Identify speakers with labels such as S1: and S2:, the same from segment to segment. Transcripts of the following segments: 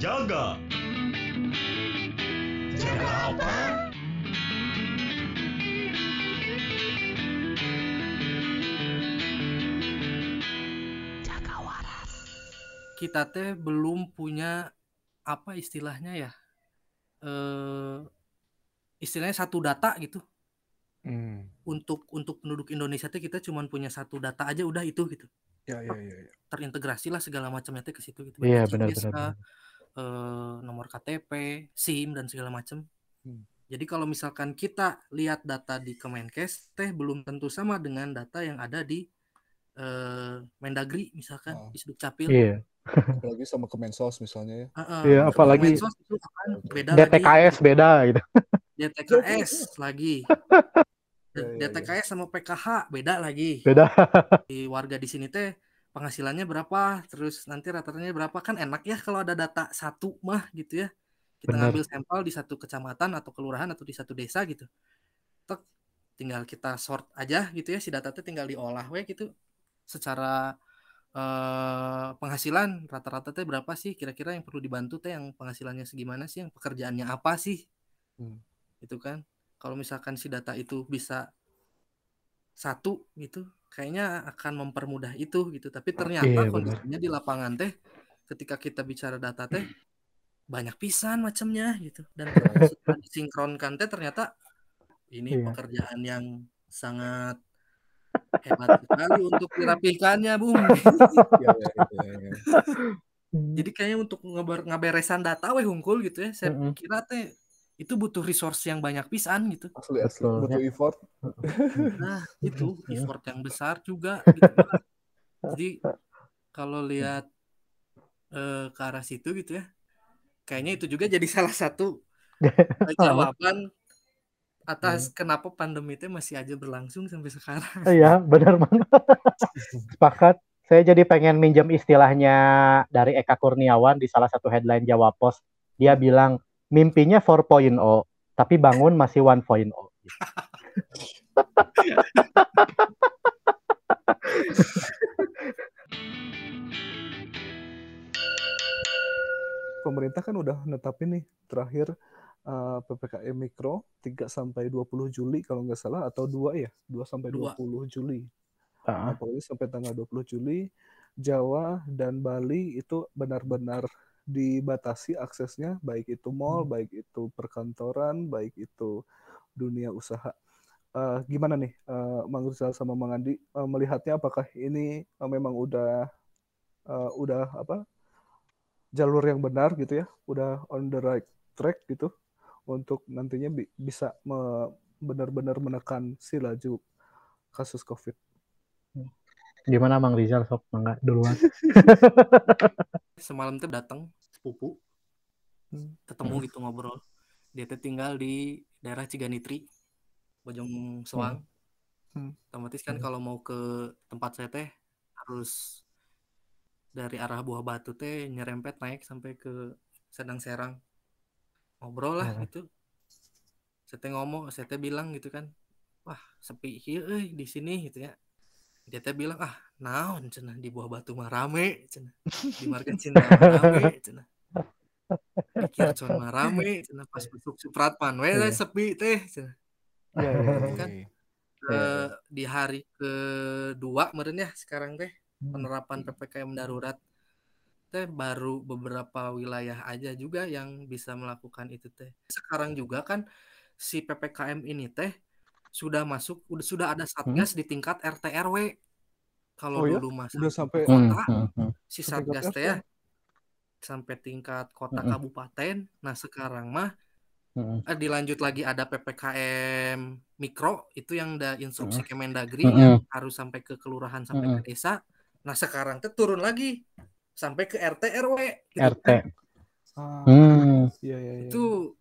S1: Jaga. Jaga apa?
S2: kita teh belum punya apa istilahnya ya eh istilahnya satu data gitu
S3: Hmm.
S2: untuk untuk penduduk Indonesia teh kita cuma punya satu data aja udah itu gitu
S3: Ya, ya, ya, ya.
S2: terintegrasi lah segala macamnya teh ke situ gitu
S4: Iya, benar, benar,
S2: eh, nomor KTP SIM dan segala macam
S3: Hmm.
S2: jadi kalau misalkan kita lihat data di Kemenkes teh belum tentu sama dengan data yang ada di eh, Mendagri misalkan
S3: Oh.
S2: di Sdukcapil
S4: Iya.
S3: Apalagi sama Kemensos misalnya ya.
S2: Heeh,
S4: Iya,
S2: kalau
S4: apalagi
S2: Kemensos itu akan beda lagi
S4: DTKS beda gitu.
S2: DTKS lagi
S3: Ya, ya, ya.
S2: DTKS sama PKH beda lagi
S4: Beda.
S2: di warga di sini teh penghasilannya berapa terus nanti rata-ratanya berapa. Kan enak ya kalau ada data satu mah gitu ya. Kita
S4: Bener.
S2: ngambil sampel di satu kecamatan atau kelurahan atau di satu desa gitu. Tek, tinggal kita sort aja gitu ya si data teh tinggal diolah we gitu. Secara eh, penghasilan rata-rata teh berapa sih? Kira-kira yang perlu dibantu teh yang penghasilannya segimana sih? Yang pekerjaannya apa sih?
S3: Hmm.
S2: itu kan. Kalau misalkan si data itu bisa satu gitu kayaknya akan mempermudah itu gitu tapi ternyata
S4: Iya, benar.
S2: kondisinya di lapangan teh ketika kita bicara data teh banyak pisan macamnya gitu dan setelah disinkronkan teh ternyata ini
S4: Iya.
S2: pekerjaan yang sangat hebat sekali untuk dirapihkannya bung
S3: Ya, ya, ya, ya, ya.
S2: jadi kayaknya untuk ngeber- ngaberesan data weh hungkul gitu ya saya
S4: Mm-mm.
S2: kira teh itu butuh resource yang banyak pisan gitu
S3: Asli, asli.
S4: Betul,
S3: Butuh effort.
S2: Nah, itu
S4: Hmm.
S2: effort yang besar juga gitu. Jadi kalau lihat eh, ke arah situ gitu ya, kayaknya itu juga jadi salah satu jawaban atas kenapa pandemi itu masih aja berlangsung sampai sekarang.
S4: Iya, benar banget. Sepakat. Saya jadi pengen minjem istilahnya dari Eka Kurniawan di salah satu headline Jawa Post. Dia bilang mimpinya 4.0, tapi bangun masih 1.0.
S3: Pemerintah kan udah netapin nih terakhir eh, PPKM Mikro 3 sampai 20 Juli kalau nggak salah atau 2 ya, 2 sampai
S2: Dua.
S3: 20 Juli.
S4: Ah,
S3: Nah, pokoknya sampai tanggal 20 Juli Jawa dan Bali itu benar-benar dibatasi aksesnya baik itu mall,
S4: Hmm.
S3: baik itu perkantoran, baik itu dunia usaha. Eh, gimana nih eh, Mang Rizal sama Mang Andi eh, melihatnya apakah ini eh, memang udah eh, udah apa jalur yang benar gitu ya, udah on the right track gitu untuk nantinya bi- bisa me- benar-benar menekan si laju kasus COVID.
S4: Gimana Mang Rizal sok mangga duluan.
S2: Semalam tuh datang sepupu,
S3: Hmm.
S2: ketemu gitu ngobrol. Dia tuh tinggal di daerah Ciganitri, Bojong Soang.
S3: Hmm.
S2: Otomatis kan
S3: Hmm.
S2: kalau mau ke tempat saya teh harus dari arah Buah Batu teh nyerempet naik sampai ke Sedang Serang. Ngobrol lah
S4: Hmm.
S2: gitu. Saya teh ngomong, saya teh bilang gitu kan. Wah, sepi ieu euy di sini gitu ya. Dia teh bilang, "Ah, naon cenah di Buah Batu mah rame cenah. Di Market Cinta rame cenah." Pikir cuman mah rame cenah pas besok Supratman we
S3: Iya.
S2: sepi teh cenah.
S3: Iya, iya, iya.
S2: Kan
S3: iya.
S2: eh, di hari kedua meren ya sekarang teh
S3: Hmm.
S2: penerapan PPKM darurat teh baru beberapa wilayah aja juga yang bisa melakukan itu teh. Sekarang juga kan si PPKM ini teh sudah masuk udah sudah ada satgas di tingkat RT RW. Kalau
S3: Oh ya?
S2: dulu masa
S3: Udah
S2: di
S3: sampai
S4: Hmm,
S2: kota
S4: hmm, hmm.
S2: si
S3: Setingkat
S2: satgas teh ya sampai tingkat kota
S4: Mm-mm.
S2: kabupaten. Nah, sekarang mah
S4: Hmm,
S2: eh, dilanjut lagi ada PPKM mikro itu yang ada instruksi Kemendagri
S4: Mm-mm.
S2: yang harus sampai ke kelurahan sampai
S4: Mm-mm.
S2: ke desa. Nah sekarang tuh turun lagi sampai ke RT RW gitu
S4: RT.
S2: kan.
S3: Ah,
S4: Hmm.
S3: iya, iya, iya.
S2: Itu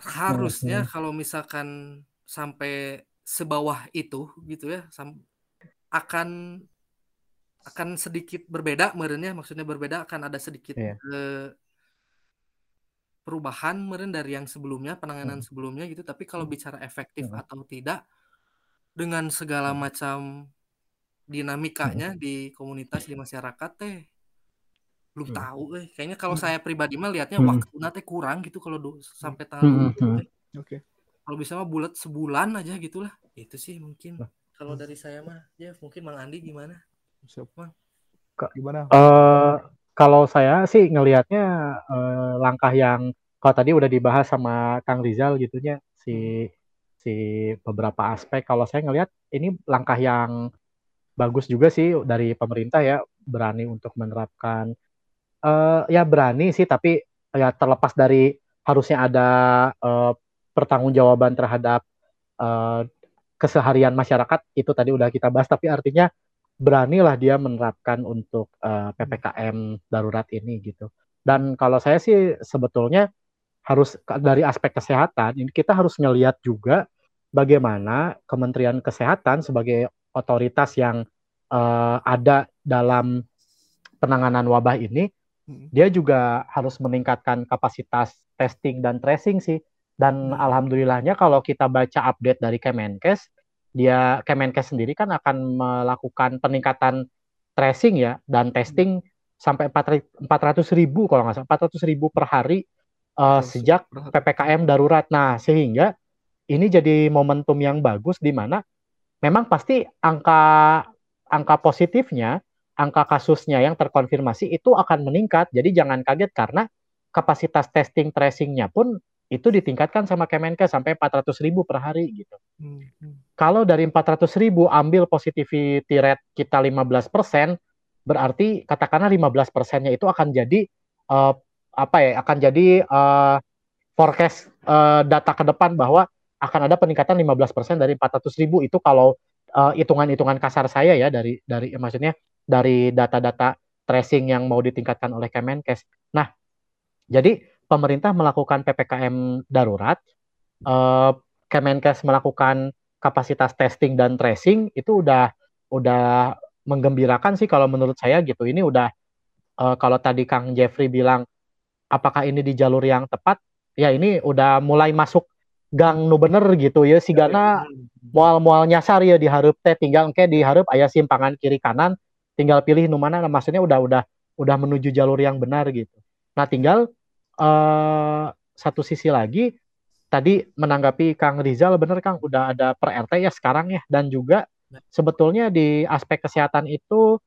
S2: harusnya
S4: Mm-mm.
S2: kalau misalkan sampai sebawah itu gitu ya akan akan sedikit berbeda merenya maksudnya berbeda akan ada sedikit
S4: Iya.
S2: eh, perubahan meren dari yang sebelumnya penanganan
S4: Hmm.
S2: sebelumnya gitu tapi kalau bicara efektif
S4: Hmm.
S2: atau tidak dengan segala macam dinamikanya di komunitas di masyarakat teh belum
S4: Hmm.
S2: tahu eh kayaknya kalau
S3: Hmm.
S2: saya pribadi mah lihatnya
S4: Hmm.
S2: waktu nanti kurang gitu kalau sampai tanggal
S4: Hmm,
S2: 20
S4: hmm.
S2: teh.
S3: Oke.
S2: Kalau bisa mah bulat sebulan aja gitulah itu sih mungkin
S4: Nah.
S2: kalau dari saya mah ya mungkin Mang Andi gimana
S3: Siap.
S2: Bang.
S3: Kak, gimana?
S4: Eh, kalau saya sih ngelihatnya eh, langkah yang kalau tadi udah dibahas sama Kang Rizal gitunya si si beberapa aspek. Kalau saya ngelihat ini langkah yang bagus juga sih dari pemerintah ya berani untuk menerapkan eh ya berani sih tapi ya terlepas dari harusnya ada eh, pertanggungjawaban terhadap eh, keseharian masyarakat itu tadi udah kita bahas tapi artinya beranilah dia menerapkan untuk eh, PPKM darurat ini gitu. Dan kalau saya sih sebetulnya harus dari aspek kesehatan ini kita harus ngelihat juga bagaimana Kementerian Kesehatan sebagai otoritas yang eh, ada dalam penanganan wabah ini
S3: Hmm.
S4: dia juga harus meningkatkan kapasitas testing dan tracing sih. Dan
S3: Hmm.
S4: alhamdulillahnya kalau kita baca update dari Kemenkes, dia Kemenkes sendiri kan akan melakukan peningkatan tracing ya dan testing sampai 400 ribu kalau nggak salah 400 ribu per hari uh, sejak PPKM darurat. Nah sehingga ini jadi momentum yang bagus di mana memang pasti angka angka positifnya angka kasusnya yang terkonfirmasi itu akan meningkat. Jadi jangan kaget karena kapasitas testing tracingnya pun itu ditingkatkan sama Kemenkes sampai 400 ribu per hari gitu.
S3: Hmm, hmm.
S4: Kalau dari 400 ribu ambil positivity rate kita 15 persen, berarti katakanlah 15 persennya itu akan jadi eh, apa ya? Akan jadi eh, forecast eh, data ke depan bahwa akan ada peningkatan 15 persen dari 400 ribu itu kalau hitungan-hitungan kasar saya ya dari dari maksudnya dari data-data tracing yang mau ditingkatkan oleh Kemenkes. Nah, jadi pemerintah melakukan PPKM darurat, eh, Kemenkes melakukan kapasitas testing dan tracing itu udah udah menggembirakan sih kalau menurut saya gitu. Ini udah eh, kalau tadi Kang Jeffrey bilang apakah ini di jalur yang tepat? Ya ini udah mulai masuk gang nu bener gitu ya. Sigana mual-mual nyasar ya diharap teh tinggal ke diharap ayah simpangan kiri kanan tinggal pilih nu mana nah, maksudnya udah udah udah menuju jalur yang benar gitu. Nah, tinggal eh satu sisi lagi tadi menanggapi Kang Rizal bener Kang udah ada per RT ya sekarang ya dan juga sebetulnya di aspek kesehatan itu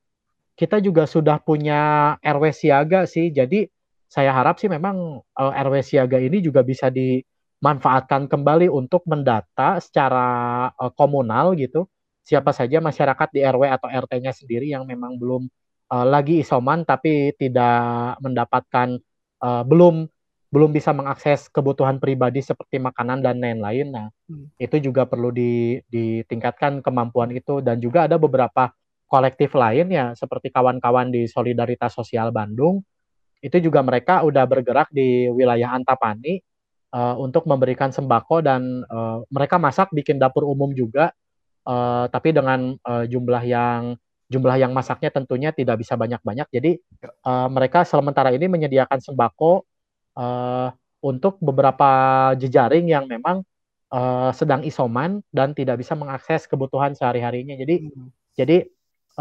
S4: kita juga sudah punya RW siaga sih. Jadi saya harap sih memang eh, RW siaga ini juga bisa dimanfaatkan kembali untuk mendata secara eh, komunal gitu siapa saja masyarakat di RW atau RT-nya sendiri yang memang belum eh, lagi isoman tapi tidak mendapatkan eh, belum belum bisa mengakses kebutuhan pribadi seperti makanan dan lain-lain. Nah,
S3: Hmm.
S4: itu juga perlu di- ditingkatkan kemampuan itu dan juga ada beberapa kolektif lain ya seperti kawan-kawan di Solidaritas Sosial Bandung itu juga mereka udah bergerak di wilayah Antapani eh, untuk memberikan sembako dan eh, mereka masak bikin dapur umum juga eh, tapi dengan eh, jumlah yang jumlah yang masaknya tentunya tidak bisa banyak-banyak. Jadi eh, mereka sementara ini menyediakan sembako eh, untuk beberapa jejaring yang memang eh, sedang isoman dan tidak bisa mengakses kebutuhan sehari-harinya. Jadi
S3: Hmm.
S4: jadi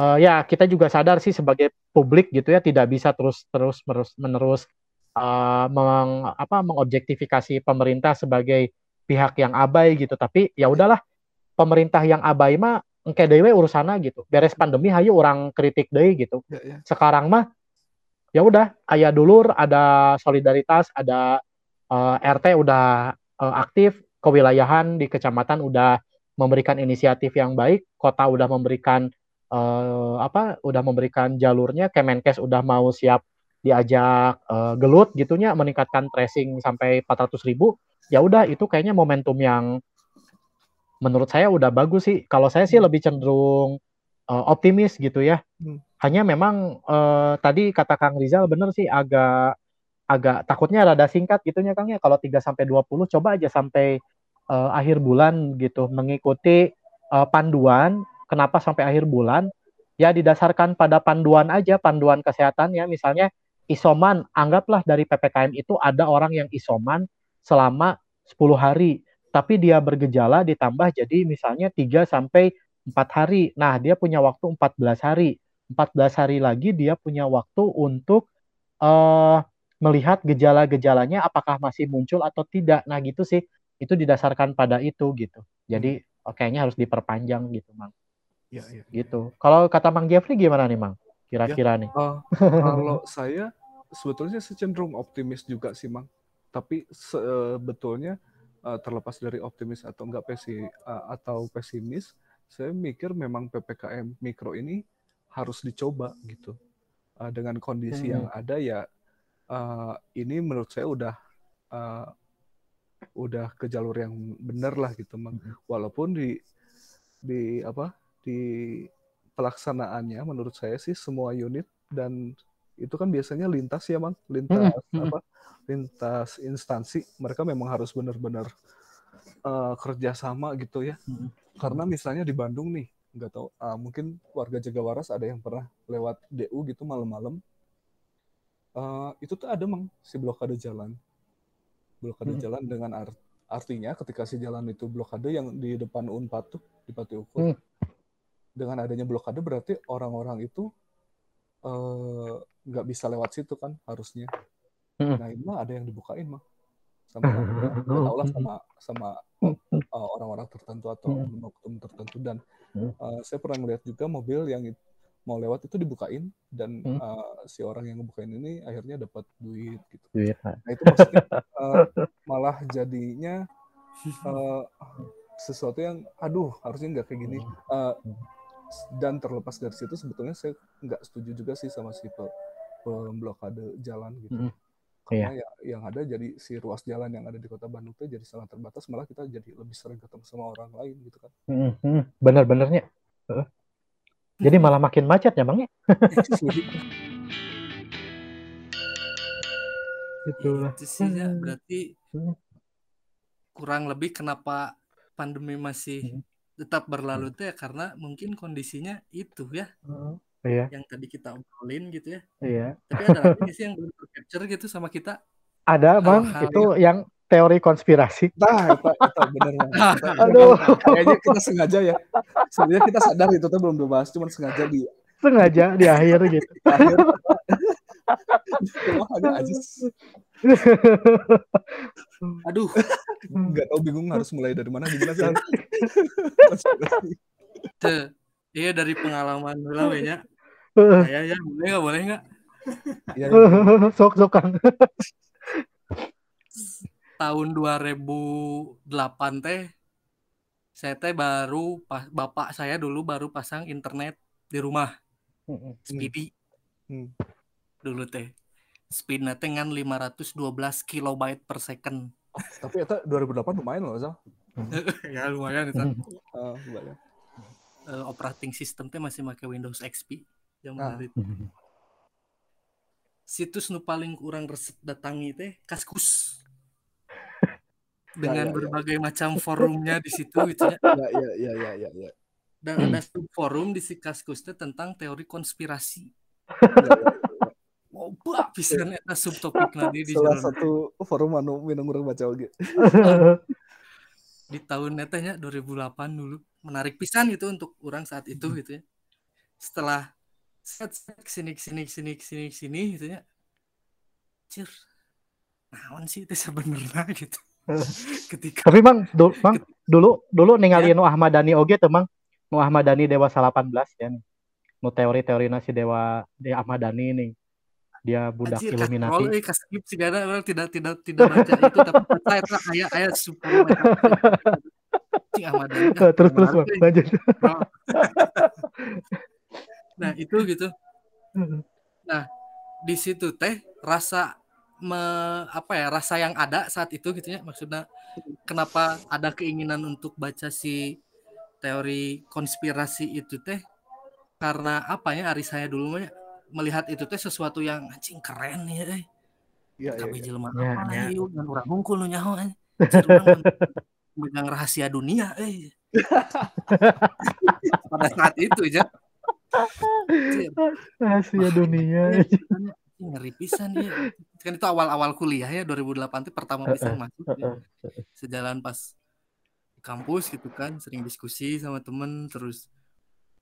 S4: eh, ya kita juga sadar sih sebagai publik gitu ya tidak bisa terus terus menerus eh, meng, apa mengobjektifikasi pemerintah sebagai pihak yang abai gitu. Tapi ya udahlah pemerintah yang abai mah engke dewe urusana gitu beres pandemi hayu orang kritik deh gitu
S3: Ya, ya.
S4: sekarang mah ya udah ayah dulur ada solidaritas ada eh, RT udah eh, aktif kewilayahan di kecamatan udah memberikan inisiatif yang baik kota udah memberikan eh, apa udah memberikan jalurnya Kemenkes udah mau siap diajak eh, gelut gitunya meningkatkan tracing sampai 400 ribu ya udah itu kayaknya momentum yang menurut saya udah bagus sih. Kalau saya sih lebih cenderung eh, optimis gitu ya.
S3: Hmm.
S4: hanya memang eh, tadi kata Kang Rizal bener sih agak agak takutnya rada singkat gitunya Kang ya. Kalau 3 sampai 20 coba aja sampai eh, akhir bulan gitu mengikuti eh, panduan. Kenapa sampai akhir bulan? Ya didasarkan pada panduan aja panduan kesehatan ya. Misalnya isoman. Anggaplah dari PPKM itu ada orang yang isoman selama 10 hari tapi dia bergejala ditambah jadi misalnya 3 sampai 4 hari. Nah, dia punya waktu 14 hari. 14 hari lagi dia punya waktu untuk eh melihat gejala-gejalanya apakah masih muncul atau tidak. Nah, gitu sih. Itu didasarkan pada itu gitu. Jadi oh, kayaknya harus diperpanjang gitu, Mang.
S3: Ya, ya.
S4: Gitu. Kalau kata Mang Jeffrey gimana nih, Mang? Kira-kira nih.
S3: Uh, kalau saya sebetulnya saya cenderung optimis juga sih, Mang. Tapi sebetulnya uh, terlepas dari optimis atau enggak pesi uh, atau pesimis, saya mikir memang ppkm mikro ini harus dicoba gitu. Uh, dengan kondisi hmm. yang ada ya, uh, ini menurut saya udah uh, udah ke jalur yang benar lah gitu. Hmm. Walaupun di di apa di pelaksanaannya menurut saya sih semua unit dan itu kan biasanya lintas ya mang lintas hmm. apa lintas instansi mereka memang harus benar-benar uh, kerjasama gitu ya hmm. karena misalnya di Bandung nih nggak tahu uh, mungkin warga Jagawaras ada yang pernah lewat DU gitu malam-malam uh, itu tuh ada mang si blokade jalan blokade hmm. jalan dengan art artinya ketika si jalan itu blokade yang di depan Unpad tuh di Pati Ukur hmm dengan adanya blokade berarti orang-orang itu eh, nggak bisa lewat situ kan harusnya. Nah ini mah ada yang dibukain mah sama tahu lah sama sama uh, orang-orang tertentu atau hmm. oknum tertentu dan uh, saya pernah melihat juga mobil yang mau lewat itu dibukain dan uh, si orang yang ngebukain ini akhirnya dapat duit gitu. Duit. Nah itu maksudnya uh, malah jadinya uh, sesuatu yang aduh harusnya nggak kayak gini. Uh, dan terlepas dari situ sebetulnya saya nggak setuju juga sih sama si pemblokade jalan gitu. Mm. Karena yeah. ya yang ada jadi si ruas jalan yang ada di kota Bandung itu jadi sangat terbatas malah kita jadi lebih sering ketemu sama orang lain gitu kan. Mm -hmm.
S4: Benar-benarnya. Uh. Jadi malah makin macet ya bang ya.
S2: Itulah. Itu sih ya, berarti kurang lebih kenapa pandemi masih tetap berlalu tuh ya karena mungkin kondisinya itu ya.
S4: Uh, iya.
S2: Yang tadi kita obrolin gitu ya.
S4: Iya.
S2: Tapi ada lagi sih yang belum capture gitu sama kita.
S4: Ada bang, hal -hal itu yang... yang teori konspirasi.
S3: Nah, itu, itu benar Aduh. Kayaknya kita sengaja ya. Sebenarnya kita sadar itu tuh belum dibahas, cuma sengaja di
S4: sengaja di akhir gitu. akhir.
S2: aja. Aduh,
S3: nggak tahu bingung harus mulai dari mana gimana sih?
S2: Iya dari pengalaman dulu ya. Ya ya boleh nggak boleh nggak?
S4: Ya, ya. Sok sok kang.
S2: Tahun 2008 teh saya teh baru pas bapak saya dulu baru pasang internet di rumah. Speedy. Hmm. Dulu teh speed dengan 512 kilobyte per second.
S3: Oh, tapi itu 2008 lumayan loh, Zal.
S2: ya lumayan itu. Uh, lumayan. Uh, operating system teh masih pakai Windows XP nah. itu. Situs nu paling kurang resep datangi teh Kaskus. Dengan ya, ya, berbagai ya. macam forumnya di situ gitu ya.
S3: Ya ya ya ya ya. ya.
S2: Dan ada forum di si Kaskus teh tentang teori konspirasi. Ya, ya loba pisan eta subtopik nanti
S3: di salah satu forum anu minum urang baca oge
S2: di tahun netanya 2008 dulu menarik pisan gitu untuk orang saat itu hmm. gitu ya setelah set sini sini sini sini sini gitu ya. Cir naon sih itu sebenarnya gitu.
S4: Ketika tapi bang dulu bang dulu dulu ninggalin ya. Ahmad Dhani oge tuh bang nu Ahmad Dhani Dewa 18 ya nu teori-teori nasi Dewa de Ahmad Dhani nih. Dia budak Anjir, Illuminati.
S2: Kalau eh kasih sih ada orang tidak tidak tidak baca itu tapi baca itu ayat ayat super
S4: Cing Ahmad terus terus bang lanjut.
S2: nah itu gitu. Nah di situ teh rasa me, apa ya rasa yang ada saat itu gitu ya maksudnya kenapa ada keinginan untuk baca si teori konspirasi itu teh karena apa ya ari saya dulu melihat itu teh sesuatu yang anjing keren ya eh. Iya, iya. jelema ya, apa ya. yuk dan orang hungkul nu nyaho eh. megang rahasia dunia eh. Pada saat itu ya.
S4: Rahasia dunia.
S2: Ngeri pisan ya. Kan itu awal-awal kuliah ya 2008 itu pertama bisa masuk ya. Sejalan pas kampus gitu kan sering diskusi sama temen terus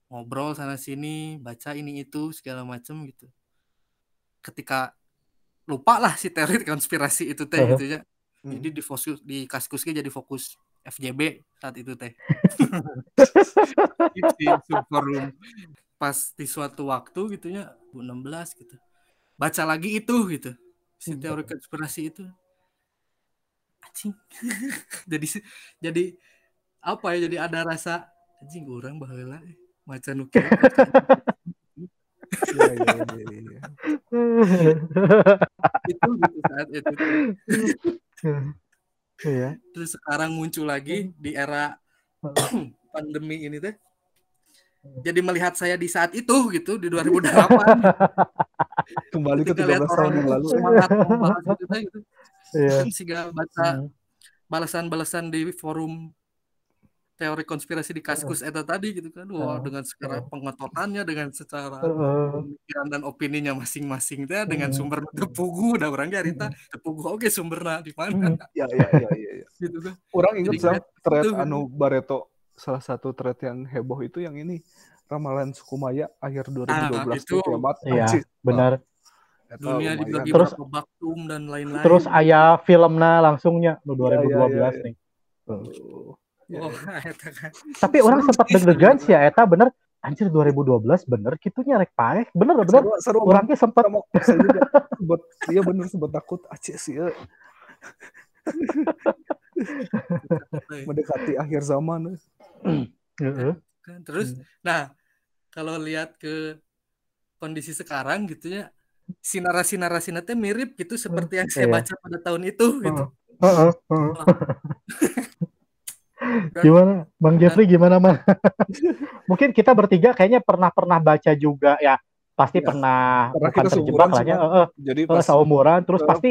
S2: ngobrol sana sini baca ini itu segala macam gitu ketika lupa lah si teori konspirasi itu teh
S4: Uh-huh.
S2: gitu ya.
S3: Hmm.
S2: Jadi di fokus di kaskusnya jadi fokus FJB saat itu teh. di forum pas di suatu waktu gitu ya 2016 gitu. Baca lagi itu gitu. Si teori konspirasi itu. Anjing. jadi jadi apa ya jadi ada rasa anjing orang baheula eh, maca nu kieu.
S3: Iya, iya, iya, iya.
S2: itu gitu saat itu.
S4: Iya.
S2: terus sekarang muncul lagi di era pandemi ini teh jadi melihat saya di saat itu gitu di 2008
S3: Kembali ke
S2: ketika lihat
S3: 13 tahun
S2: orang
S3: yang
S2: itu
S3: lalu.
S2: semangat membahas itu teh gitu.
S4: Iya.
S2: kan sehingga baca
S4: Hmm.
S2: balasan-balasan di forum teori konspirasi di Kaskus eta tadi gitu kan. Wah
S4: Uh,
S2: dengan secara pengetotannya dengan secara pemikiran dan opininya masing-masing teh dengan
S4: Hmm.
S2: sumber tepugu da urang ge harita tepugu oke sumberna di mana?
S3: Ya, ya, ya, ya, ya.
S2: gitu kan.
S3: Orang
S2: Jadi
S3: sam
S2: ngeliat
S3: thread
S2: itu.
S3: anu Bareto salah satu thread yang heboh itu yang ini ramalan suku Maya akhir 2012
S2: Ah, itu.
S3: kiamat.
S4: Iya,
S3: Anjir,
S4: benar.
S3: eta
S2: dunia dibagi
S4: Terus-
S2: baktum dan lain-lain
S4: Terus aya filmnya langsungnya nu
S3: Iya, iya,
S4: 2012
S3: iya, iya.
S4: nih.
S3: Oh, ya,
S2: Oh,
S3: ya.
S4: Tapi orang sempat deg-degan sih ya eta bener anjir 2012 bener kitunya rek paeh. Bener bener.
S3: Seru, seru
S4: Orangnya sempat
S3: iya bener sempat takut aceh sih ya, mendekati akhir zaman
S4: Heeh.
S2: Kan, Terus, nah kalau lihat ke kondisi sekarang gitu ya, si narasi-narasi nanti mirip gitu seperti yang saya
S4: Iya.
S2: baca pada tahun itu gitu.
S4: Gimana, Bang Jeffrey gimana, Bang? Mungkin kita bertiga kayaknya pernah-pernah baca juga ya. Pasti
S3: Ya,
S4: pernah bukan
S3: kita
S4: terjebak lah ya.
S3: jadi pas
S4: seumuran terus
S3: Eh.
S4: pasti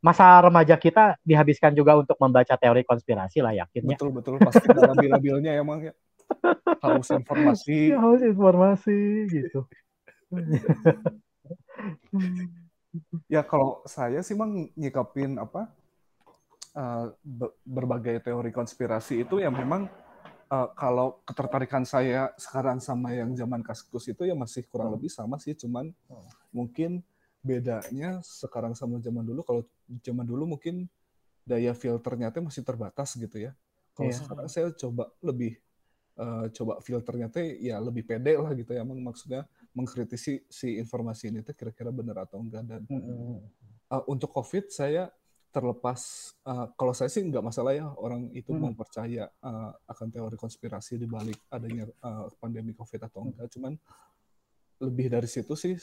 S4: masa remaja kita dihabiskan juga untuk membaca teori konspirasi lah yakinnya.
S3: betul betul. Pasti ada labil-labilnya emang ya. Haus informasi.
S4: Ya, harus informasi gitu.
S3: ya kalau saya sih mang nyikapin apa eh, be- berbagai teori konspirasi itu ya memang eh, kalau ketertarikan saya sekarang sama yang zaman kaskus itu ya masih kurang lebih sama sih cuman mungkin bedanya sekarang sama zaman dulu kalau zaman dulu mungkin daya filternya teh masih terbatas gitu ya kalau
S4: Iya.
S3: sekarang saya coba lebih eh, coba filternya teh ya lebih pede lah gitu ya emang maksudnya mengkritisi si informasi ini teh kira-kira benar atau enggak dan uh, untuk COVID saya terlepas uh, kalau saya sih nggak masalah ya orang itu
S4: Hmm.
S3: mau percaya uh, akan teori konspirasi di balik adanya uh, pandemi COVID atau enggak cuman lebih dari situ sih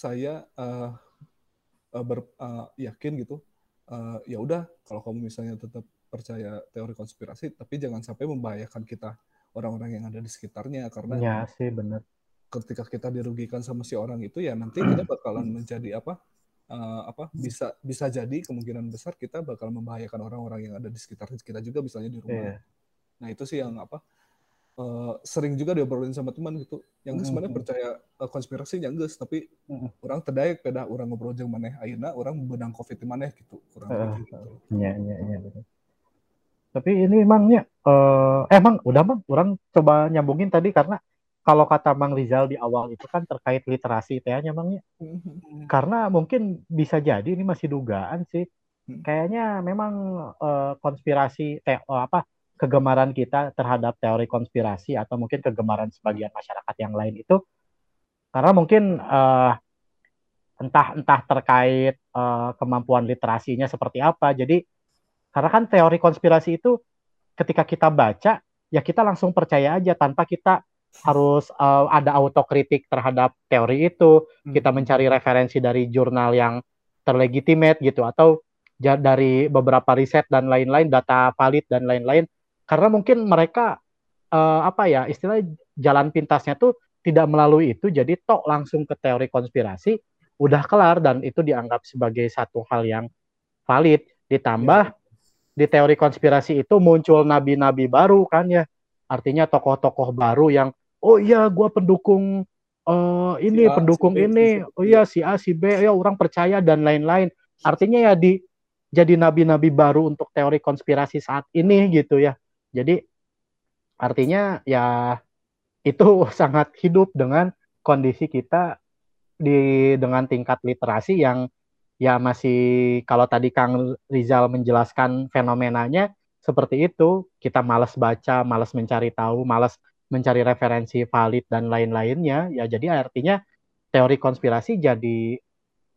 S3: saya uh, uh, ber, uh, yakin gitu uh, ya udah kalau kamu misalnya tetap percaya teori konspirasi tapi jangan sampai membahayakan kita orang-orang yang ada di sekitarnya karena
S4: Ya sih bener.
S3: ketika kita dirugikan sama si orang itu ya nanti kita bakalan menjadi apa eh, apa bisa bisa jadi kemungkinan besar kita bakal membahayakan orang-orang yang ada di sekitar kita juga misalnya di rumah.
S4: Iya.
S3: Nah itu sih yang apa eh, sering juga diobrolin sama teman gitu. Yang geus mana
S4: Mhm.
S3: percaya eh, konspirasi yang geus tapi
S4: Mhm.
S3: orang terdaik beda orang ngobrol jeung maneh ayeuna orang benang covid di maneh gitu kurang lebih gitu.
S4: Iya, iya, iya. Tapi ini emangnya, eh, eh emang udah bang, orang coba nyambungin tadi karena kalau kata Bang Rizal di awal itu kan terkait literasi tehnya emangnya.
S3: Mhm.
S4: Karena mungkin bisa jadi ini masih dugaan sih.
S3: Hmm.
S4: Kayaknya memang konspirasi teh oh, apa kegemaran kita terhadap teori konspirasi atau mungkin kegemaran sebagian masyarakat yang lain itu karena mungkin eh, entah entah terkait eh, kemampuan literasinya seperti apa. Jadi karena kan teori konspirasi itu ketika kita baca ya kita langsung percaya aja tanpa kita harus eh, ada autokritik terhadap teori itu kita
S3: Hmm.
S4: mencari referensi dari jurnal yang terlegitimate gitu atau dari beberapa riset dan lain-lain data valid dan lain-lain karena mungkin mereka eh, apa ya istilah jalan pintasnya tuh tidak melalui itu jadi tok langsung ke teori konspirasi udah kelar dan itu dianggap sebagai satu hal yang valid. Ditambah di teori konspirasi itu muncul nabi-nabi baru kan ya. Artinya tokoh-tokoh baru yang oh iya gua pendukung eh, ini
S3: Si A,
S4: pendukung
S3: si B,
S4: ini.
S3: Si
S4: oh iya si A si B ya orang percaya dan lain-lain. Artinya ya di jadi nabi-nabi baru untuk teori konspirasi saat ini gitu ya jadi artinya ya itu sangat hidup dengan kondisi kita di dengan tingkat literasi yang ya masih kalau tadi Kang Rizal menjelaskan fenomenanya seperti itu, kita malas baca, malas mencari tahu, malas mencari referensi valid dan lain-lainnya, ya jadi artinya teori konspirasi jadi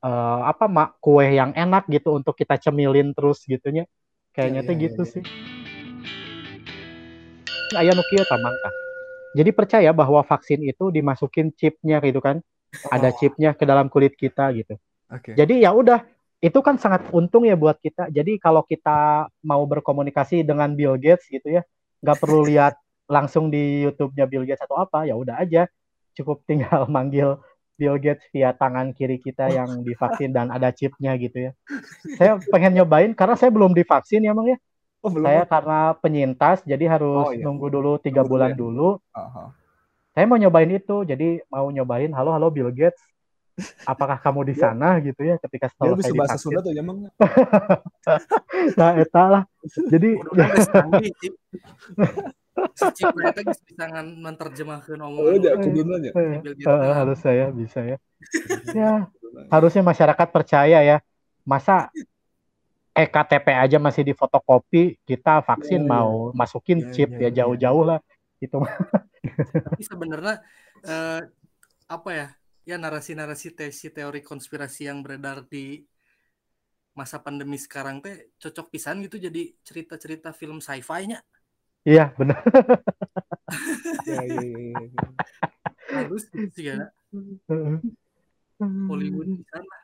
S4: uh, apa mak kue yang enak gitu untuk kita cemilin terus gitunya. Kayaknya ya, tuh ya, gitu ya, sih. Ayah Nokia tamangka. Jadi percaya bahwa vaksin itu dimasukin chipnya gitu kan, oh. ada chipnya ke dalam kulit kita gitu. Okay. Jadi ya udah itu kan sangat untung ya buat kita. Jadi kalau kita mau berkomunikasi dengan Bill Gates gitu ya, nggak perlu lihat langsung di YouTube-nya Bill Gates atau apa, ya udah aja cukup tinggal manggil Bill Gates via tangan kiri kita yang divaksin dan ada chipnya gitu ya. Saya pengen nyobain karena saya belum divaksin ya Bang ya. Oh, belum. Saya karena penyintas jadi harus oh, iya. nunggu dulu tiga bulan ya. dulu. Uh -huh. Saya mau nyobain itu, jadi mau nyobain. Halo halo Bill Gates, apakah kamu di iya. sana gitu ya ketika setelah
S3: saya bahasa Sunda tuh ya emang
S4: nah eta lah jadi
S2: bisa menerjemahkan omongan. Oh, ya, kudunanya.
S4: Uh, harus saya bisa ya. ya, harusnya masyarakat percaya ya. Masa EKTP aja masih di fotokopi, kita vaksin ya, mau ya. masukin ya, chip ya, ya jauh-jauh ya, ya. lah itu.
S2: Tapi sebenarnya eh, apa ya? ya narasi-narasi teori teori konspirasi yang beredar di masa pandemi sekarang teh cocok pisan gitu jadi cerita-cerita film sci-fi-nya.
S4: Iya, benar.
S2: Iya, iya, iya, iya. Bagus sih kan. Hollywood di sana.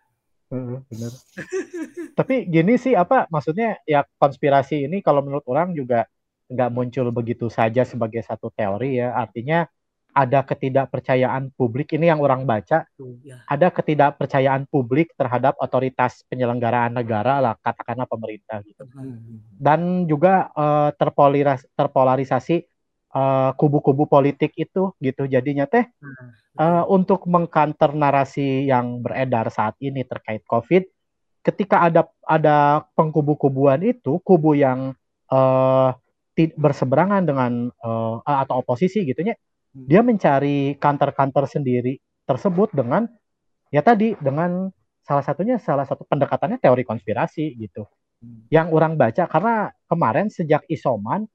S4: Benar. Tapi gini sih apa maksudnya ya konspirasi ini kalau menurut orang juga nggak muncul begitu saja sebagai satu teori ya. Artinya ada ketidakpercayaan publik ini yang orang baca ya. ada ketidakpercayaan publik terhadap otoritas penyelenggaraan negara lah katakanlah pemerintah gitu hmm. dan juga uh, terpolaris terpolarisasi uh, kubu-kubu politik itu gitu jadinya teh uh, untuk mengkanter narasi yang beredar saat ini terkait covid ketika ada ada pengkubu-kubuan itu kubu yang uh, berseberangan dengan uh, atau oposisi gitunya Hmm. dia mencari kantor-kantor sendiri tersebut dengan ya tadi dengan salah satunya salah satu pendekatannya teori konspirasi gitu hmm. yang orang baca karena kemarin sejak isoman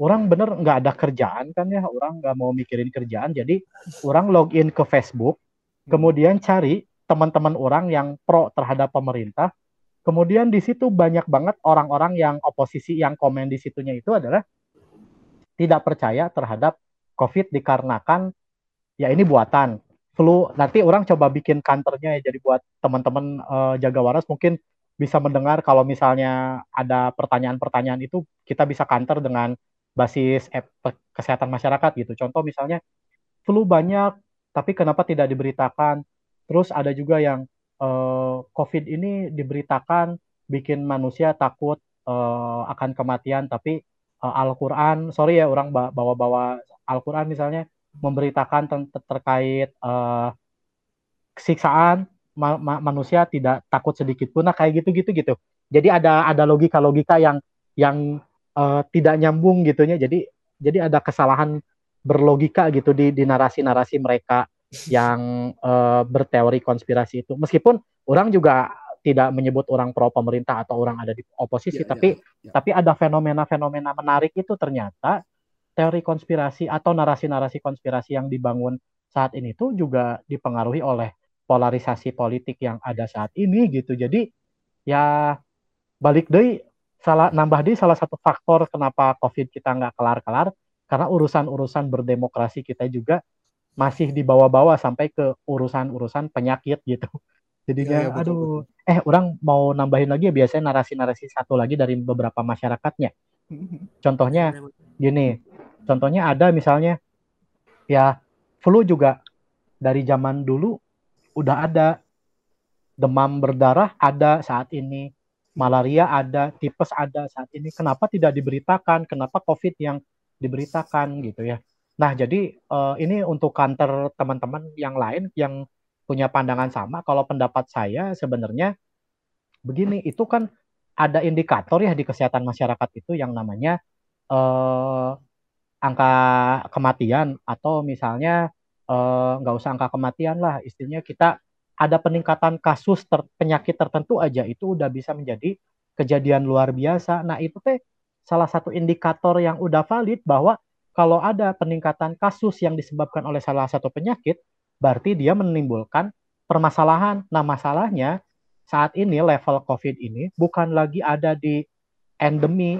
S4: orang bener nggak ada kerjaan kan ya orang nggak mau mikirin kerjaan. Jadi orang login ke Facebook hmm. kemudian cari teman-teman orang yang pro terhadap pemerintah. Kemudian di situ banyak banget orang-orang yang oposisi yang komen di situnya itu adalah tidak percaya terhadap COVID dikarenakan ya ini buatan. Flu nanti orang coba bikin kantornya ya jadi buat teman-teman uh, jaga waras mungkin bisa mendengar kalau misalnya ada pertanyaan-pertanyaan itu kita bisa kantor dengan basis kesehatan masyarakat gitu. Contoh misalnya flu banyak tapi kenapa tidak diberitakan? Terus ada juga yang uh, COVID ini diberitakan bikin manusia takut uh, akan kematian tapi uh, Al-Qur'an sorry ya orang bawa-bawa Al-Quran misalnya memberitakan ter terkait uh, siksaan ma ma manusia tidak takut sedikit pun nah kayak gitu-gitu gitu jadi ada ada logika-logika yang yang uh, tidak nyambung gitunya jadi jadi ada kesalahan berlogika gitu di di narasi-narasi mereka yang uh, berteori konspirasi itu meskipun orang juga tidak menyebut orang pro pemerintah atau orang ada di oposisi ya, tapi ya, ya. tapi ada fenomena-fenomena menarik itu ternyata teori konspirasi atau narasi-narasi konspirasi yang dibangun saat ini tuh juga dipengaruhi oleh polarisasi politik yang ada saat ini gitu. Jadi ya balik deh salah nambah di salah satu faktor kenapa COVID kita nggak kelar-kelar karena urusan-urusan berdemokrasi kita juga masih dibawa-bawa sampai ke urusan-urusan penyakit gitu. Jadinya, ya, ya, betul, aduh, betul. eh orang mau nambahin lagi ya biasanya narasi-narasi satu lagi dari beberapa masyarakatnya. Mm-hmm. Contohnya iya, gini, Contohnya ada misalnya ya flu juga dari zaman dulu udah ada demam berdarah ada saat ini malaria ada tipes ada saat ini kenapa tidak diberitakan? Kenapa covid yang diberitakan gitu ya? Nah jadi uh, ini untuk kantor teman-teman yang lain yang punya pandangan sama kalau pendapat saya sebenarnya begini itu kan ada indikator ya di kesehatan masyarakat itu yang namanya uh, angka kematian atau misalnya eh, nggak usah angka kematian lah istilahnya kita ada peningkatan kasus ter penyakit tertentu aja itu udah bisa menjadi kejadian luar biasa. Nah, itu teh salah satu indikator yang udah valid bahwa kalau ada peningkatan kasus yang disebabkan oleh salah satu penyakit, berarti dia menimbulkan permasalahan. Nah, masalahnya saat ini level COVID ini bukan lagi ada di endemi,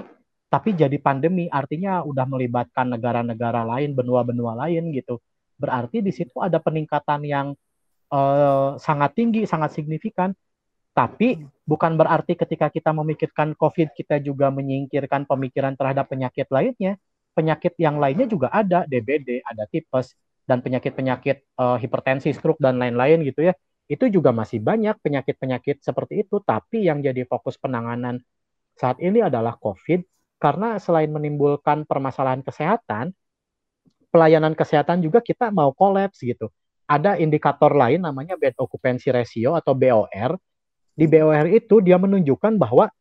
S4: tapi jadi pandemi. Artinya udah melibatkan negara-negara lain, benua-benua lain gitu. Berarti di situ ada peningkatan yang uh, sangat tinggi, sangat signifikan. Tapi bukan berarti ketika kita memikirkan COVID kita juga menyingkirkan pemikiran terhadap penyakit lainnya. Penyakit yang lainnya juga ada, DBD, ada tipes, dan penyakit-penyakit uh, hipertensi, stroke, dan lain-lain gitu ya. Itu juga masih banyak penyakit-penyakit seperti itu. Tapi yang jadi fokus penanganan saat ini adalah COVID, karena selain menimbulkan permasalahan kesehatan, pelayanan kesehatan juga kita mau kolaps gitu ada indikator lain namanya bed occupancy ratio atau BOR. Di BOR itu dia menunjukkan bahwa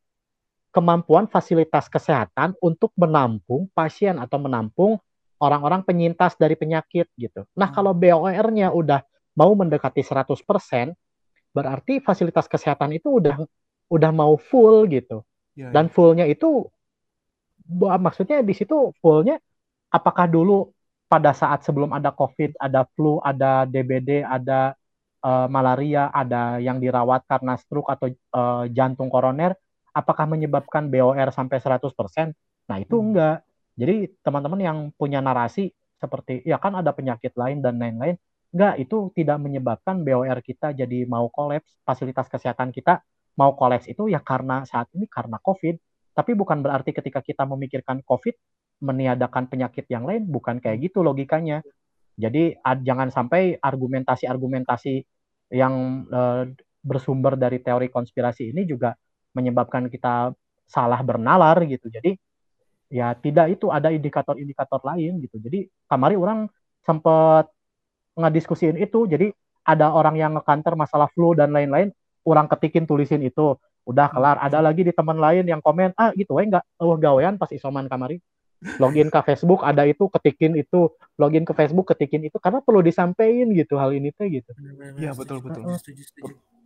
S4: kemampuan fasilitas kesehatan untuk menampung pasien atau menampung orang-orang penyintas dari penyakit gitu. Nah, hmm. kalau BOR-nya udah mau mendekati 100%, berarti fasilitas kesehatan itu udah udah mau full gitu. Ya, Dan ya. fullnya itu maksudnya di situ fullnya apakah dulu pada saat sebelum ada COVID, ada flu, ada DBD, ada uh, malaria, ada yang dirawat karena stroke atau uh, jantung koroner, apakah menyebabkan BOR sampai 100%? Nah, itu hmm. enggak. Jadi teman-teman yang punya narasi seperti ya kan ada penyakit lain dan lain-lain, enggak itu tidak menyebabkan BOR kita jadi mau kolaps, fasilitas kesehatan kita mau kolaps itu ya karena saat ini karena COVID. Tapi bukan berarti ketika kita memikirkan COVID meniadakan penyakit yang lain bukan kayak gitu logikanya. Jadi ad, jangan sampai argumentasi-argumentasi yang uh, bersumber dari teori konspirasi ini juga menyebabkan kita salah bernalar gitu. Jadi ya tidak itu ada indikator-indikator lain gitu. Jadi kamari orang sempat ngediskusiin itu. Jadi ada orang yang ngekanter masalah flu dan lain-lain, orang ketikin tulisin itu. Udah kelar. Ada lagi di teman lain yang komen, ah gitu we enggak, oh gawean pas isoman kamari login ke Facebook ada itu ketikin itu. Login ke Facebook ketikin itu. Karena perlu disampaikan gitu hal ini tuh gitu.
S3: Iya betul betul.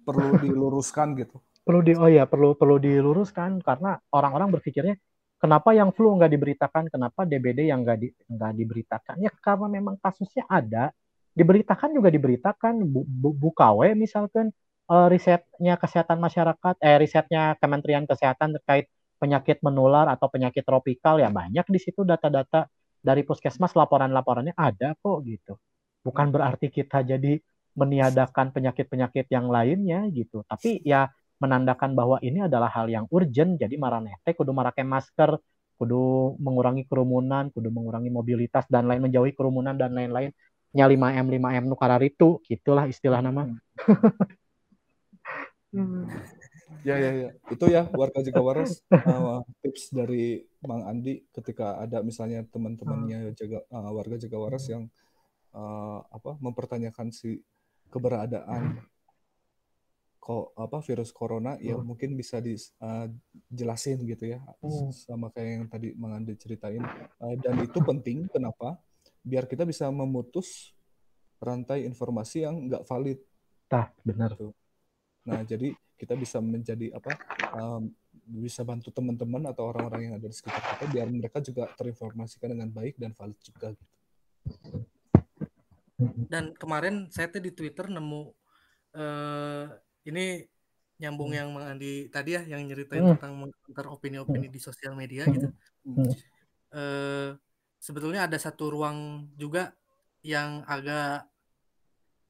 S3: Perlu diluruskan gitu.
S4: Perlu di oh ya perlu perlu diluruskan. Karena orang-orang berpikirnya kenapa yang flu nggak diberitakan? Kenapa DBD yang nggak di, nggak diberitakan? Ya karena memang kasusnya ada. Diberitakan juga diberitakan. Bu, bu, bukawe misalkan uh, risetnya kesehatan masyarakat eh risetnya Kementerian Kesehatan terkait penyakit menular atau penyakit tropikal ya banyak di situ data-data dari puskesmas laporan-laporannya ada kok gitu. Bukan berarti kita jadi meniadakan penyakit-penyakit yang lainnya gitu. Tapi ya menandakan bahwa ini adalah hal yang urgent jadi maranete kudu memakai masker, kudu mengurangi kerumunan, kudu mengurangi mobilitas dan lain menjauhi kerumunan dan lain-lain. Nya 5M 5M nukar itu gitulah istilah nama.
S3: Hmm. Ya ya ya. Itu ya warga Jaga Waras uh, tips dari Bang Andi ketika ada misalnya teman-temannya jaga uh, warga Jaga Waras yang uh, apa mempertanyakan si keberadaan kok apa virus corona ya mungkin bisa dijelasin uh, gitu ya hmm. sama kayak yang tadi Bang Andi ceritain uh, dan itu penting kenapa biar kita bisa memutus rantai informasi yang nggak valid.
S4: Tah, benar.
S3: Gitu. Nah, jadi kita bisa menjadi apa um, bisa bantu teman-teman atau orang-orang yang ada di sekitar kita biar mereka juga terinformasikan dengan baik dan valid juga gitu.
S2: Dan kemarin saya tuh di Twitter nemu uh, ini nyambung hmm. yang Mang Andi tadi ya yang nyeritain hmm. tentang mengantar opini-opini di sosial media gitu. Hmm. Uh, sebetulnya ada satu ruang juga yang agak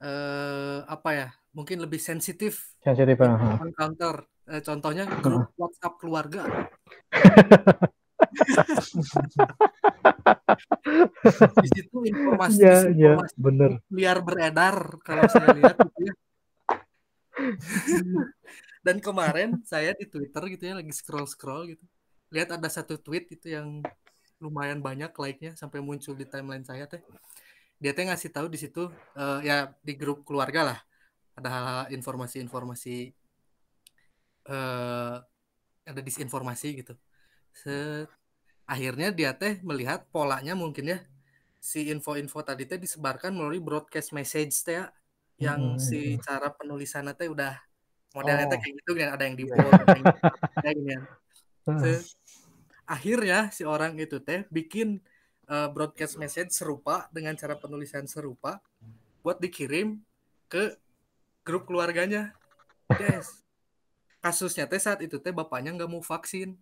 S2: uh, apa ya mungkin lebih sensitif
S4: sensitif uh.
S2: counter eh, contohnya grup WhatsApp keluarga di situ informasi,
S4: ya, informasi ya, bener.
S2: liar beredar kalau saya lihat gitu ya. dan kemarin saya di Twitter gitu ya lagi scroll scroll gitu lihat ada satu tweet itu yang lumayan banyak like-nya sampai muncul di timeline saya teh dia teh ngasih tahu di situ uh, ya di grup keluarga lah ada hal-hal informasi-informasi uh, ada disinformasi gitu. Set, akhirnya dia teh melihat polanya mungkin ya si info-info tadi teh disebarkan melalui broadcast message teh ya. yang
S4: Mm-mm.
S2: si cara penulisan teh udah modelnya teh
S3: Oh.
S2: kayak gitu kan ada yang di
S3: Iya,
S2: bold
S3: iya.
S2: kayak. Se- akhirnya si orang itu teh bikin eh, broadcast message serupa dengan cara penulisan serupa buat dikirim ke grup keluarganya. Guys kasusnya teh saat itu teh bapaknya nggak mau vaksin.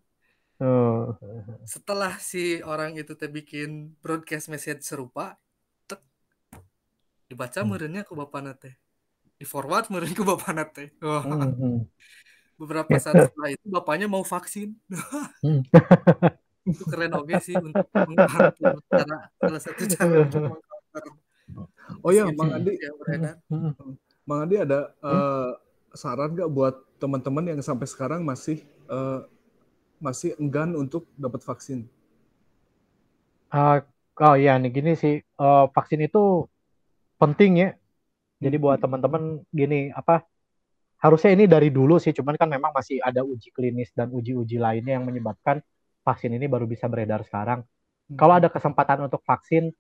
S4: Oh.
S2: setelah si orang itu teh bikin broadcast message serupa tek, dibaca
S4: Hmm.
S2: merenya ke bapaknya teh. Di forward meren ke bapaknya teh. Wah,
S4: Mhm.
S2: beberapa saat setelah itu bapaknya mau vaksin.
S4: Hmm.
S2: itu keren oke sih untuk mengcounter cara salah satu cara untuk mengcounter
S3: Oh ya,
S2: misinformasi
S3: Mang Andi,
S2: yang
S3: Mang Andi ada eh, saran nggak buat teman-teman yang sampai sekarang masih eh, masih enggan untuk dapat vaksin?
S4: Eh, oh iya nih gini sih eh, vaksin itu penting ya. Jadi buat teman-teman gini apa harusnya ini dari dulu sih, cuman kan memang masih ada uji klinis dan uji-uji lainnya yang menyebabkan vaksin ini baru bisa beredar sekarang. Kalau ada kesempatan untuk vaksin,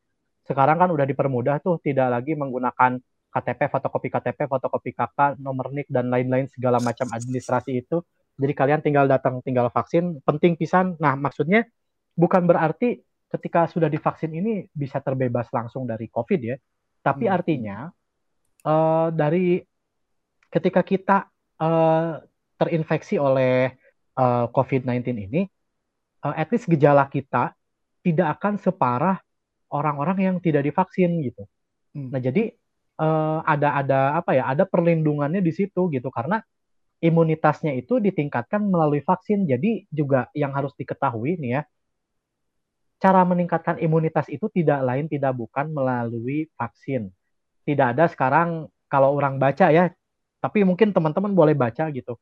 S4: sekarang kan udah dipermudah tuh, tidak lagi menggunakan KTP, fotokopi KTP, fotokopi KK, nomor NIK dan lain-lain segala macam administrasi itu. Jadi kalian tinggal datang, tinggal vaksin, penting pisan. Nah, maksudnya bukan berarti ketika sudah divaksin ini bisa terbebas langsung dari COVID ya, tapi
S3: Hmm.
S4: artinya eh, dari ketika kita eh, terinfeksi oleh eh, COVID-19 ini, eh, at least gejala kita tidak akan separah orang-orang yang tidak divaksin gitu.
S3: Hmm.
S4: Nah, jadi eh, ada ada apa ya? Ada perlindungannya di situ gitu karena imunitasnya itu ditingkatkan melalui vaksin. Jadi juga yang harus diketahui nih ya, cara meningkatkan imunitas itu tidak lain tidak bukan melalui vaksin. Tidak ada sekarang kalau orang baca ya, tapi mungkin teman-teman boleh baca gitu.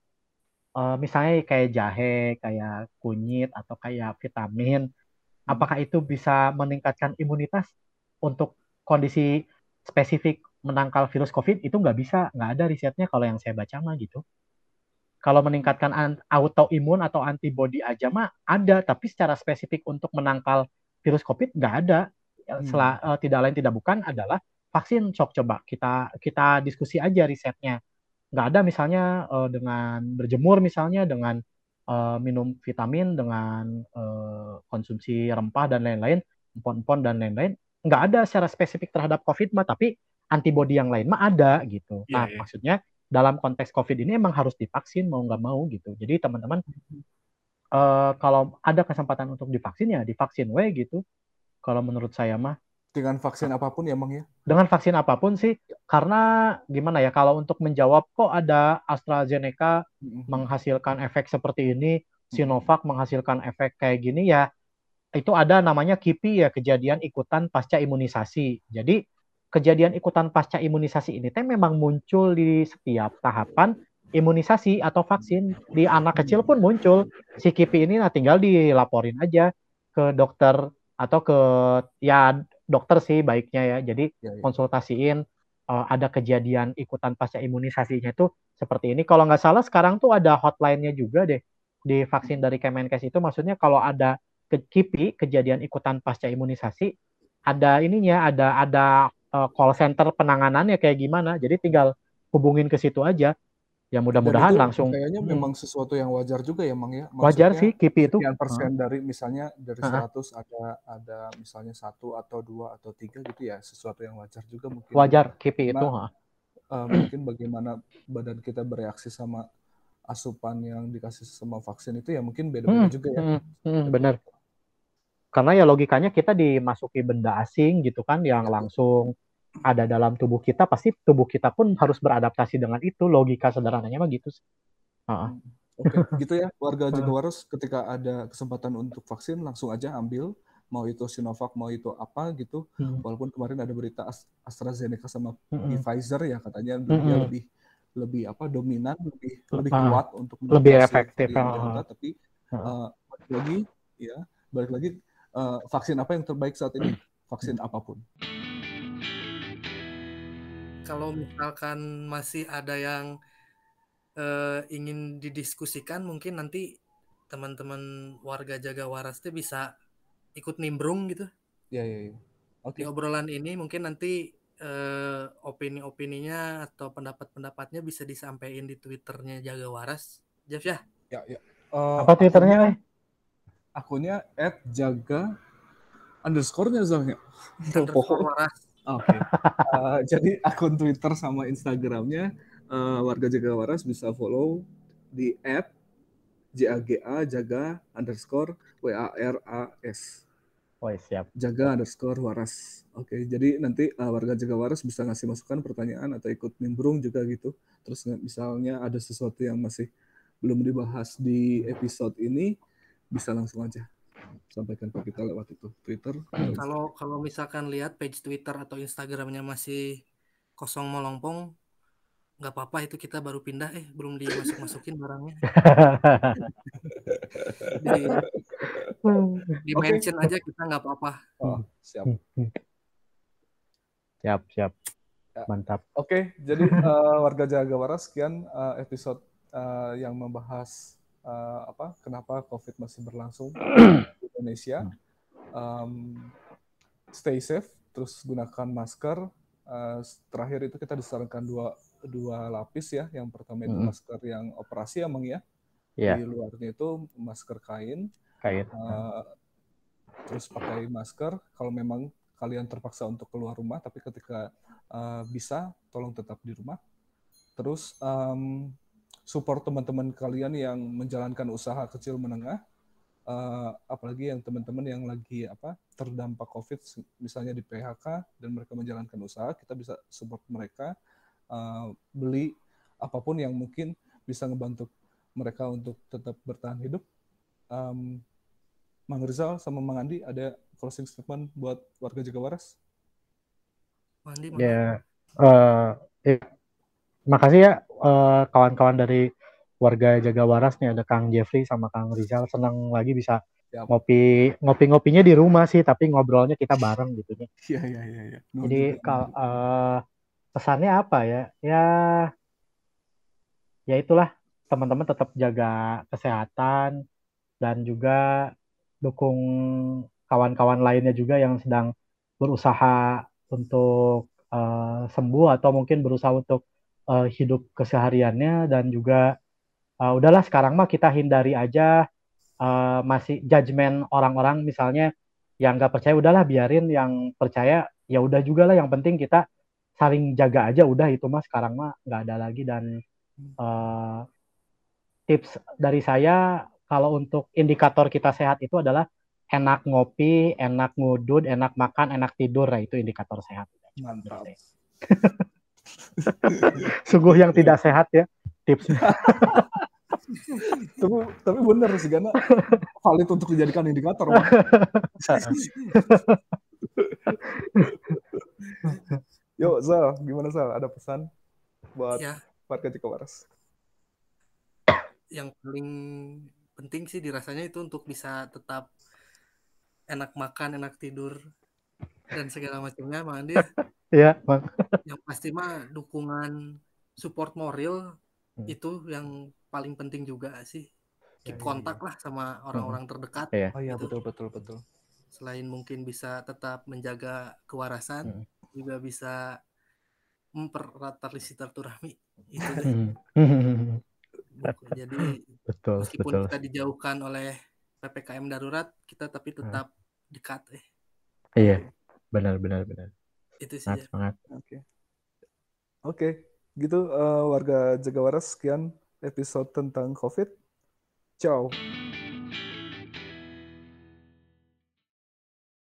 S4: Eh, misalnya kayak jahe, kayak kunyit atau kayak vitamin, apakah itu bisa meningkatkan imunitas untuk kondisi spesifik menangkal virus COVID itu nggak bisa, nggak ada risetnya kalau yang saya baca mah gitu. Kalau meningkatkan an- autoimun atau antibody aja mah ada, tapi secara spesifik untuk menangkal virus COVID nggak ada. Ya,
S3: Hmm.
S4: Sela- eh, tidak lain tidak bukan adalah vaksin. Sok coba kita kita diskusi aja risetnya. Nggak ada misalnya eh, dengan berjemur misalnya dengan eh, minum vitamin dengan eh, konsumsi rempah dan lain-lain, empon-empon dan lain-lain, nggak ada secara spesifik terhadap COVID mah, tapi antibody yang lain mah ada gitu.
S2: Iya,
S4: Nah,
S2: iya.
S4: maksudnya dalam konteks COVID ini emang harus divaksin mau nggak mau gitu. Jadi teman-teman eh, kalau ada kesempatan untuk divaksin ya divaksin we gitu. Kalau menurut saya mah
S3: Dengan vaksin apa pun ya, Mang ya?
S4: dengan vaksin apa pun sih, karena gimana ya kalau untuk menjawab kok ada AstraZeneca
S3: Mm-mm.
S4: menghasilkan efek seperti ini, Sinovac menghasilkan efek kayak gini ya, itu ada namanya KIPI ya, kejadian ikutan pasca imunisasi. Jadi kejadian ikutan pasca imunisasi ini teh memang muncul di setiap tahapan imunisasi atau vaksin. Di anak kecil pun muncul. Si KIPI ini nah tinggal dilaporin aja ke dokter atau ke ya dokter sih baiknya ya. Jadi
S3: Ya, ya.
S4: konsultasiin uh, ada kejadian ikutan pasca imunisasinya itu seperti ini. Kalau nggak salah sekarang tuh ada hotline-nya juga deh di vaksin dari Kemenkes itu. Maksudnya kalau ada ke KIPI kejadian ikutan pasca imunisasi, ada ininya, ada ada uh, call center penanganannya kayak gimana. Jadi tinggal hubungin ke situ aja. Ya mudah-mudahan langsung
S3: kayaknya
S4: Hmm.
S3: memang sesuatu yang wajar juga ya, Mang ya?
S4: wajar
S3: Maksudnya
S4: sih KIPI itu.
S3: sekian persen dari misalnya dari
S4: Heeh.
S3: 100 ada ada misalnya satu atau dua atau tiga gitu ya sesuatu yang wajar juga mungkin
S4: Wajar KIPI itu.
S3: Eh, mungkin bagaimana badan kita bereaksi sama asupan yang dikasih sama vaksin itu ya mungkin beda-beda
S4: Hmm,
S3: juga ya
S4: hmm, hmm, bener. Karena ya logikanya kita dimasuki benda asing gitu kan yang langsung ada dalam tubuh kita, pasti tubuh kita pun harus beradaptasi dengan itu. Logika sederhananya mah gitu sih. Heeh.
S3: Oke, gitu ya warga
S4: Hmm.
S3: Jagawaras ketika ada kesempatan untuk vaksin langsung aja ambil mau itu Sinovac mau itu apa gitu
S4: Hmm.
S3: walaupun kemarin ada berita As- AstraZeneca sama
S4: Mm-mm.
S3: Pfizer ya katanya dia
S4: Mm-mm.
S3: lebih lebih apa dominan lebih lebih
S4: Ah,
S3: kuat untuk
S4: lebih efektif, ah.
S3: Delta tapi eh, balik lagi ya balik lagi eh, vaksin apa yang terbaik saat ini? Vaksin apa pun.
S2: Kalau misalkan masih ada yang eh, ingin didiskusikan, mungkin nanti teman-teman warga Jaga Waras tuh bisa ikut nimbrung gitu.
S3: Ya ya ya
S2: di
S3: oke
S2: obrolan ini. Mungkin nanti eh, opini-opininya atau pendapat-pendapatnya bisa disampaikan di twitternya Jaga Waras. Jeff ya?
S3: Ya, ya. Eh,
S4: Apa twitternya?
S3: Akunnya at jaga underscore-nya Zalnya.
S2: underscore Waras
S3: Oke. Eh, jadi akun Twitter sama Instagramnya eh, warga jaga waras bisa follow di at jaga jaga underscore w a r a s
S4: Oh siap.
S3: jaga underscore waras. Oke, jadi nanti eh, warga jaga waras bisa ngasih masukan pertanyaan atau ikut nimbrung juga gitu. Terus misalnya ada sesuatu yang masih belum dibahas di episode ini, bisa langsung aja sampaikan ke kita lewat itu Twitter.
S2: kalau kalau misalkan lihat page Twitter atau Instagramnya masih kosong melompong nggak apa-apa itu kita baru pindah eh belum dimasuk masukin barangnya di di mention aja kita nggak apa-apa
S3: Oh, siap.
S4: siap, siap.
S3: Ya.
S4: Mantap.
S3: Oke, jadi eh, warga Jaga Waras sekian eh, episode eh, yang membahas eh, apa kenapa COVID masih berlangsung di Indonesia. Em, stay safe, terus gunakan masker. Eh, terakhir itu kita disarankan dua dua lapis ya. Yang pertama itu
S4: Mm-mm.
S3: masker yang operasi emang ya.
S4: Iya,
S3: Di luarnya itu masker kain.
S4: kain.
S3: Eh, terus pakai masker kalau memang kalian terpaksa untuk keluar rumah tapi ketika eh, bisa tolong tetap di rumah terus em, support teman-teman kalian yang menjalankan usaha kecil menengah eh, apalagi yang teman-teman yang lagi apa terdampak covid misalnya di PHK dan mereka menjalankan usaha kita bisa support mereka eh, beli apa pun yang mungkin bisa ngebantu mereka untuk tetap bertahan hidup. Em, Mang Rizal sama Mang Andi ada closing statement buat warga Jaga Waras?
S2: mandi
S4: Ya, eh, eh, makasih ya eh, kawan-kawan dari warga Jaga Waras nih ada Kang Jeffrey sama Kang Rizal senang lagi bisa
S3: Siap.
S4: ngopi ngopi-ngopinya di rumah sih tapi ngobrolnya kita bareng gitu nya.
S3: Iya iya iya. iya. Nuhun
S4: Jadi
S3: juga,
S4: kalau
S3: nuhun.
S4: eh, pesannya apa ya? Ya, ya itulah teman-teman tetap jaga kesehatan dan juga dukung kawan-kawan lainnya juga yang sedang berusaha untuk eh, sembuh atau mungkin berusaha untuk eh, hidup kesehariannya dan juga eh, udahlah sekarang mah kita hindari aja eh, masih judgement orang-orang misalnya yang nggak percaya udahlah biarin yang percaya ya udah juga lah yang penting kita saling jaga aja udah itu mah sekarang mah nggak ada lagi dan eh, tips dari saya kalau untuk indikator kita sehat itu adalah enak ngopi, enak ngudud, enak makan, enak tidur, nah itu indikator sehat.
S3: Mantap.
S4: Sungguh yang tidak sehat ya tipsnya.
S3: tapi, tapi bener sih karena valid untuk dijadikan indikator. Yuk, Zal, gimana Zal? Ada pesan buat
S2: ya
S3: warga Waras?
S2: yang paling penting sih dirasanya itu untuk bisa tetap enak makan enak tidur dan segala macamnya Mang Andi
S4: ya, Bang.
S2: yang pasti mah dukungan support moral
S4: Hmm.
S2: itu yang paling penting juga sih
S3: Ya,
S2: keep
S3: ya,
S2: kontak lah sama orang-orang terdekat
S4: Iya.
S3: Oh iya,
S2: Gitu.
S3: betul, betul, betul.
S2: selain mungkin bisa tetap menjaga kewarasan
S4: Hmm.
S2: juga bisa mempererat tali silaturahmi itu deh
S4: Hmm.
S2: Buku. jadi
S4: betul,
S2: meskipun
S4: betul.
S2: kita dijauhkan oleh ppkm darurat kita tapi tetap dekat eh
S4: Iya, benar, benar, benar.
S2: itu sih
S4: Semangat,
S2: ya.
S4: semangat.
S3: Oke. Oke, gitu eh, warga Jaga Waras sekian episode tentang COVID. Ciao.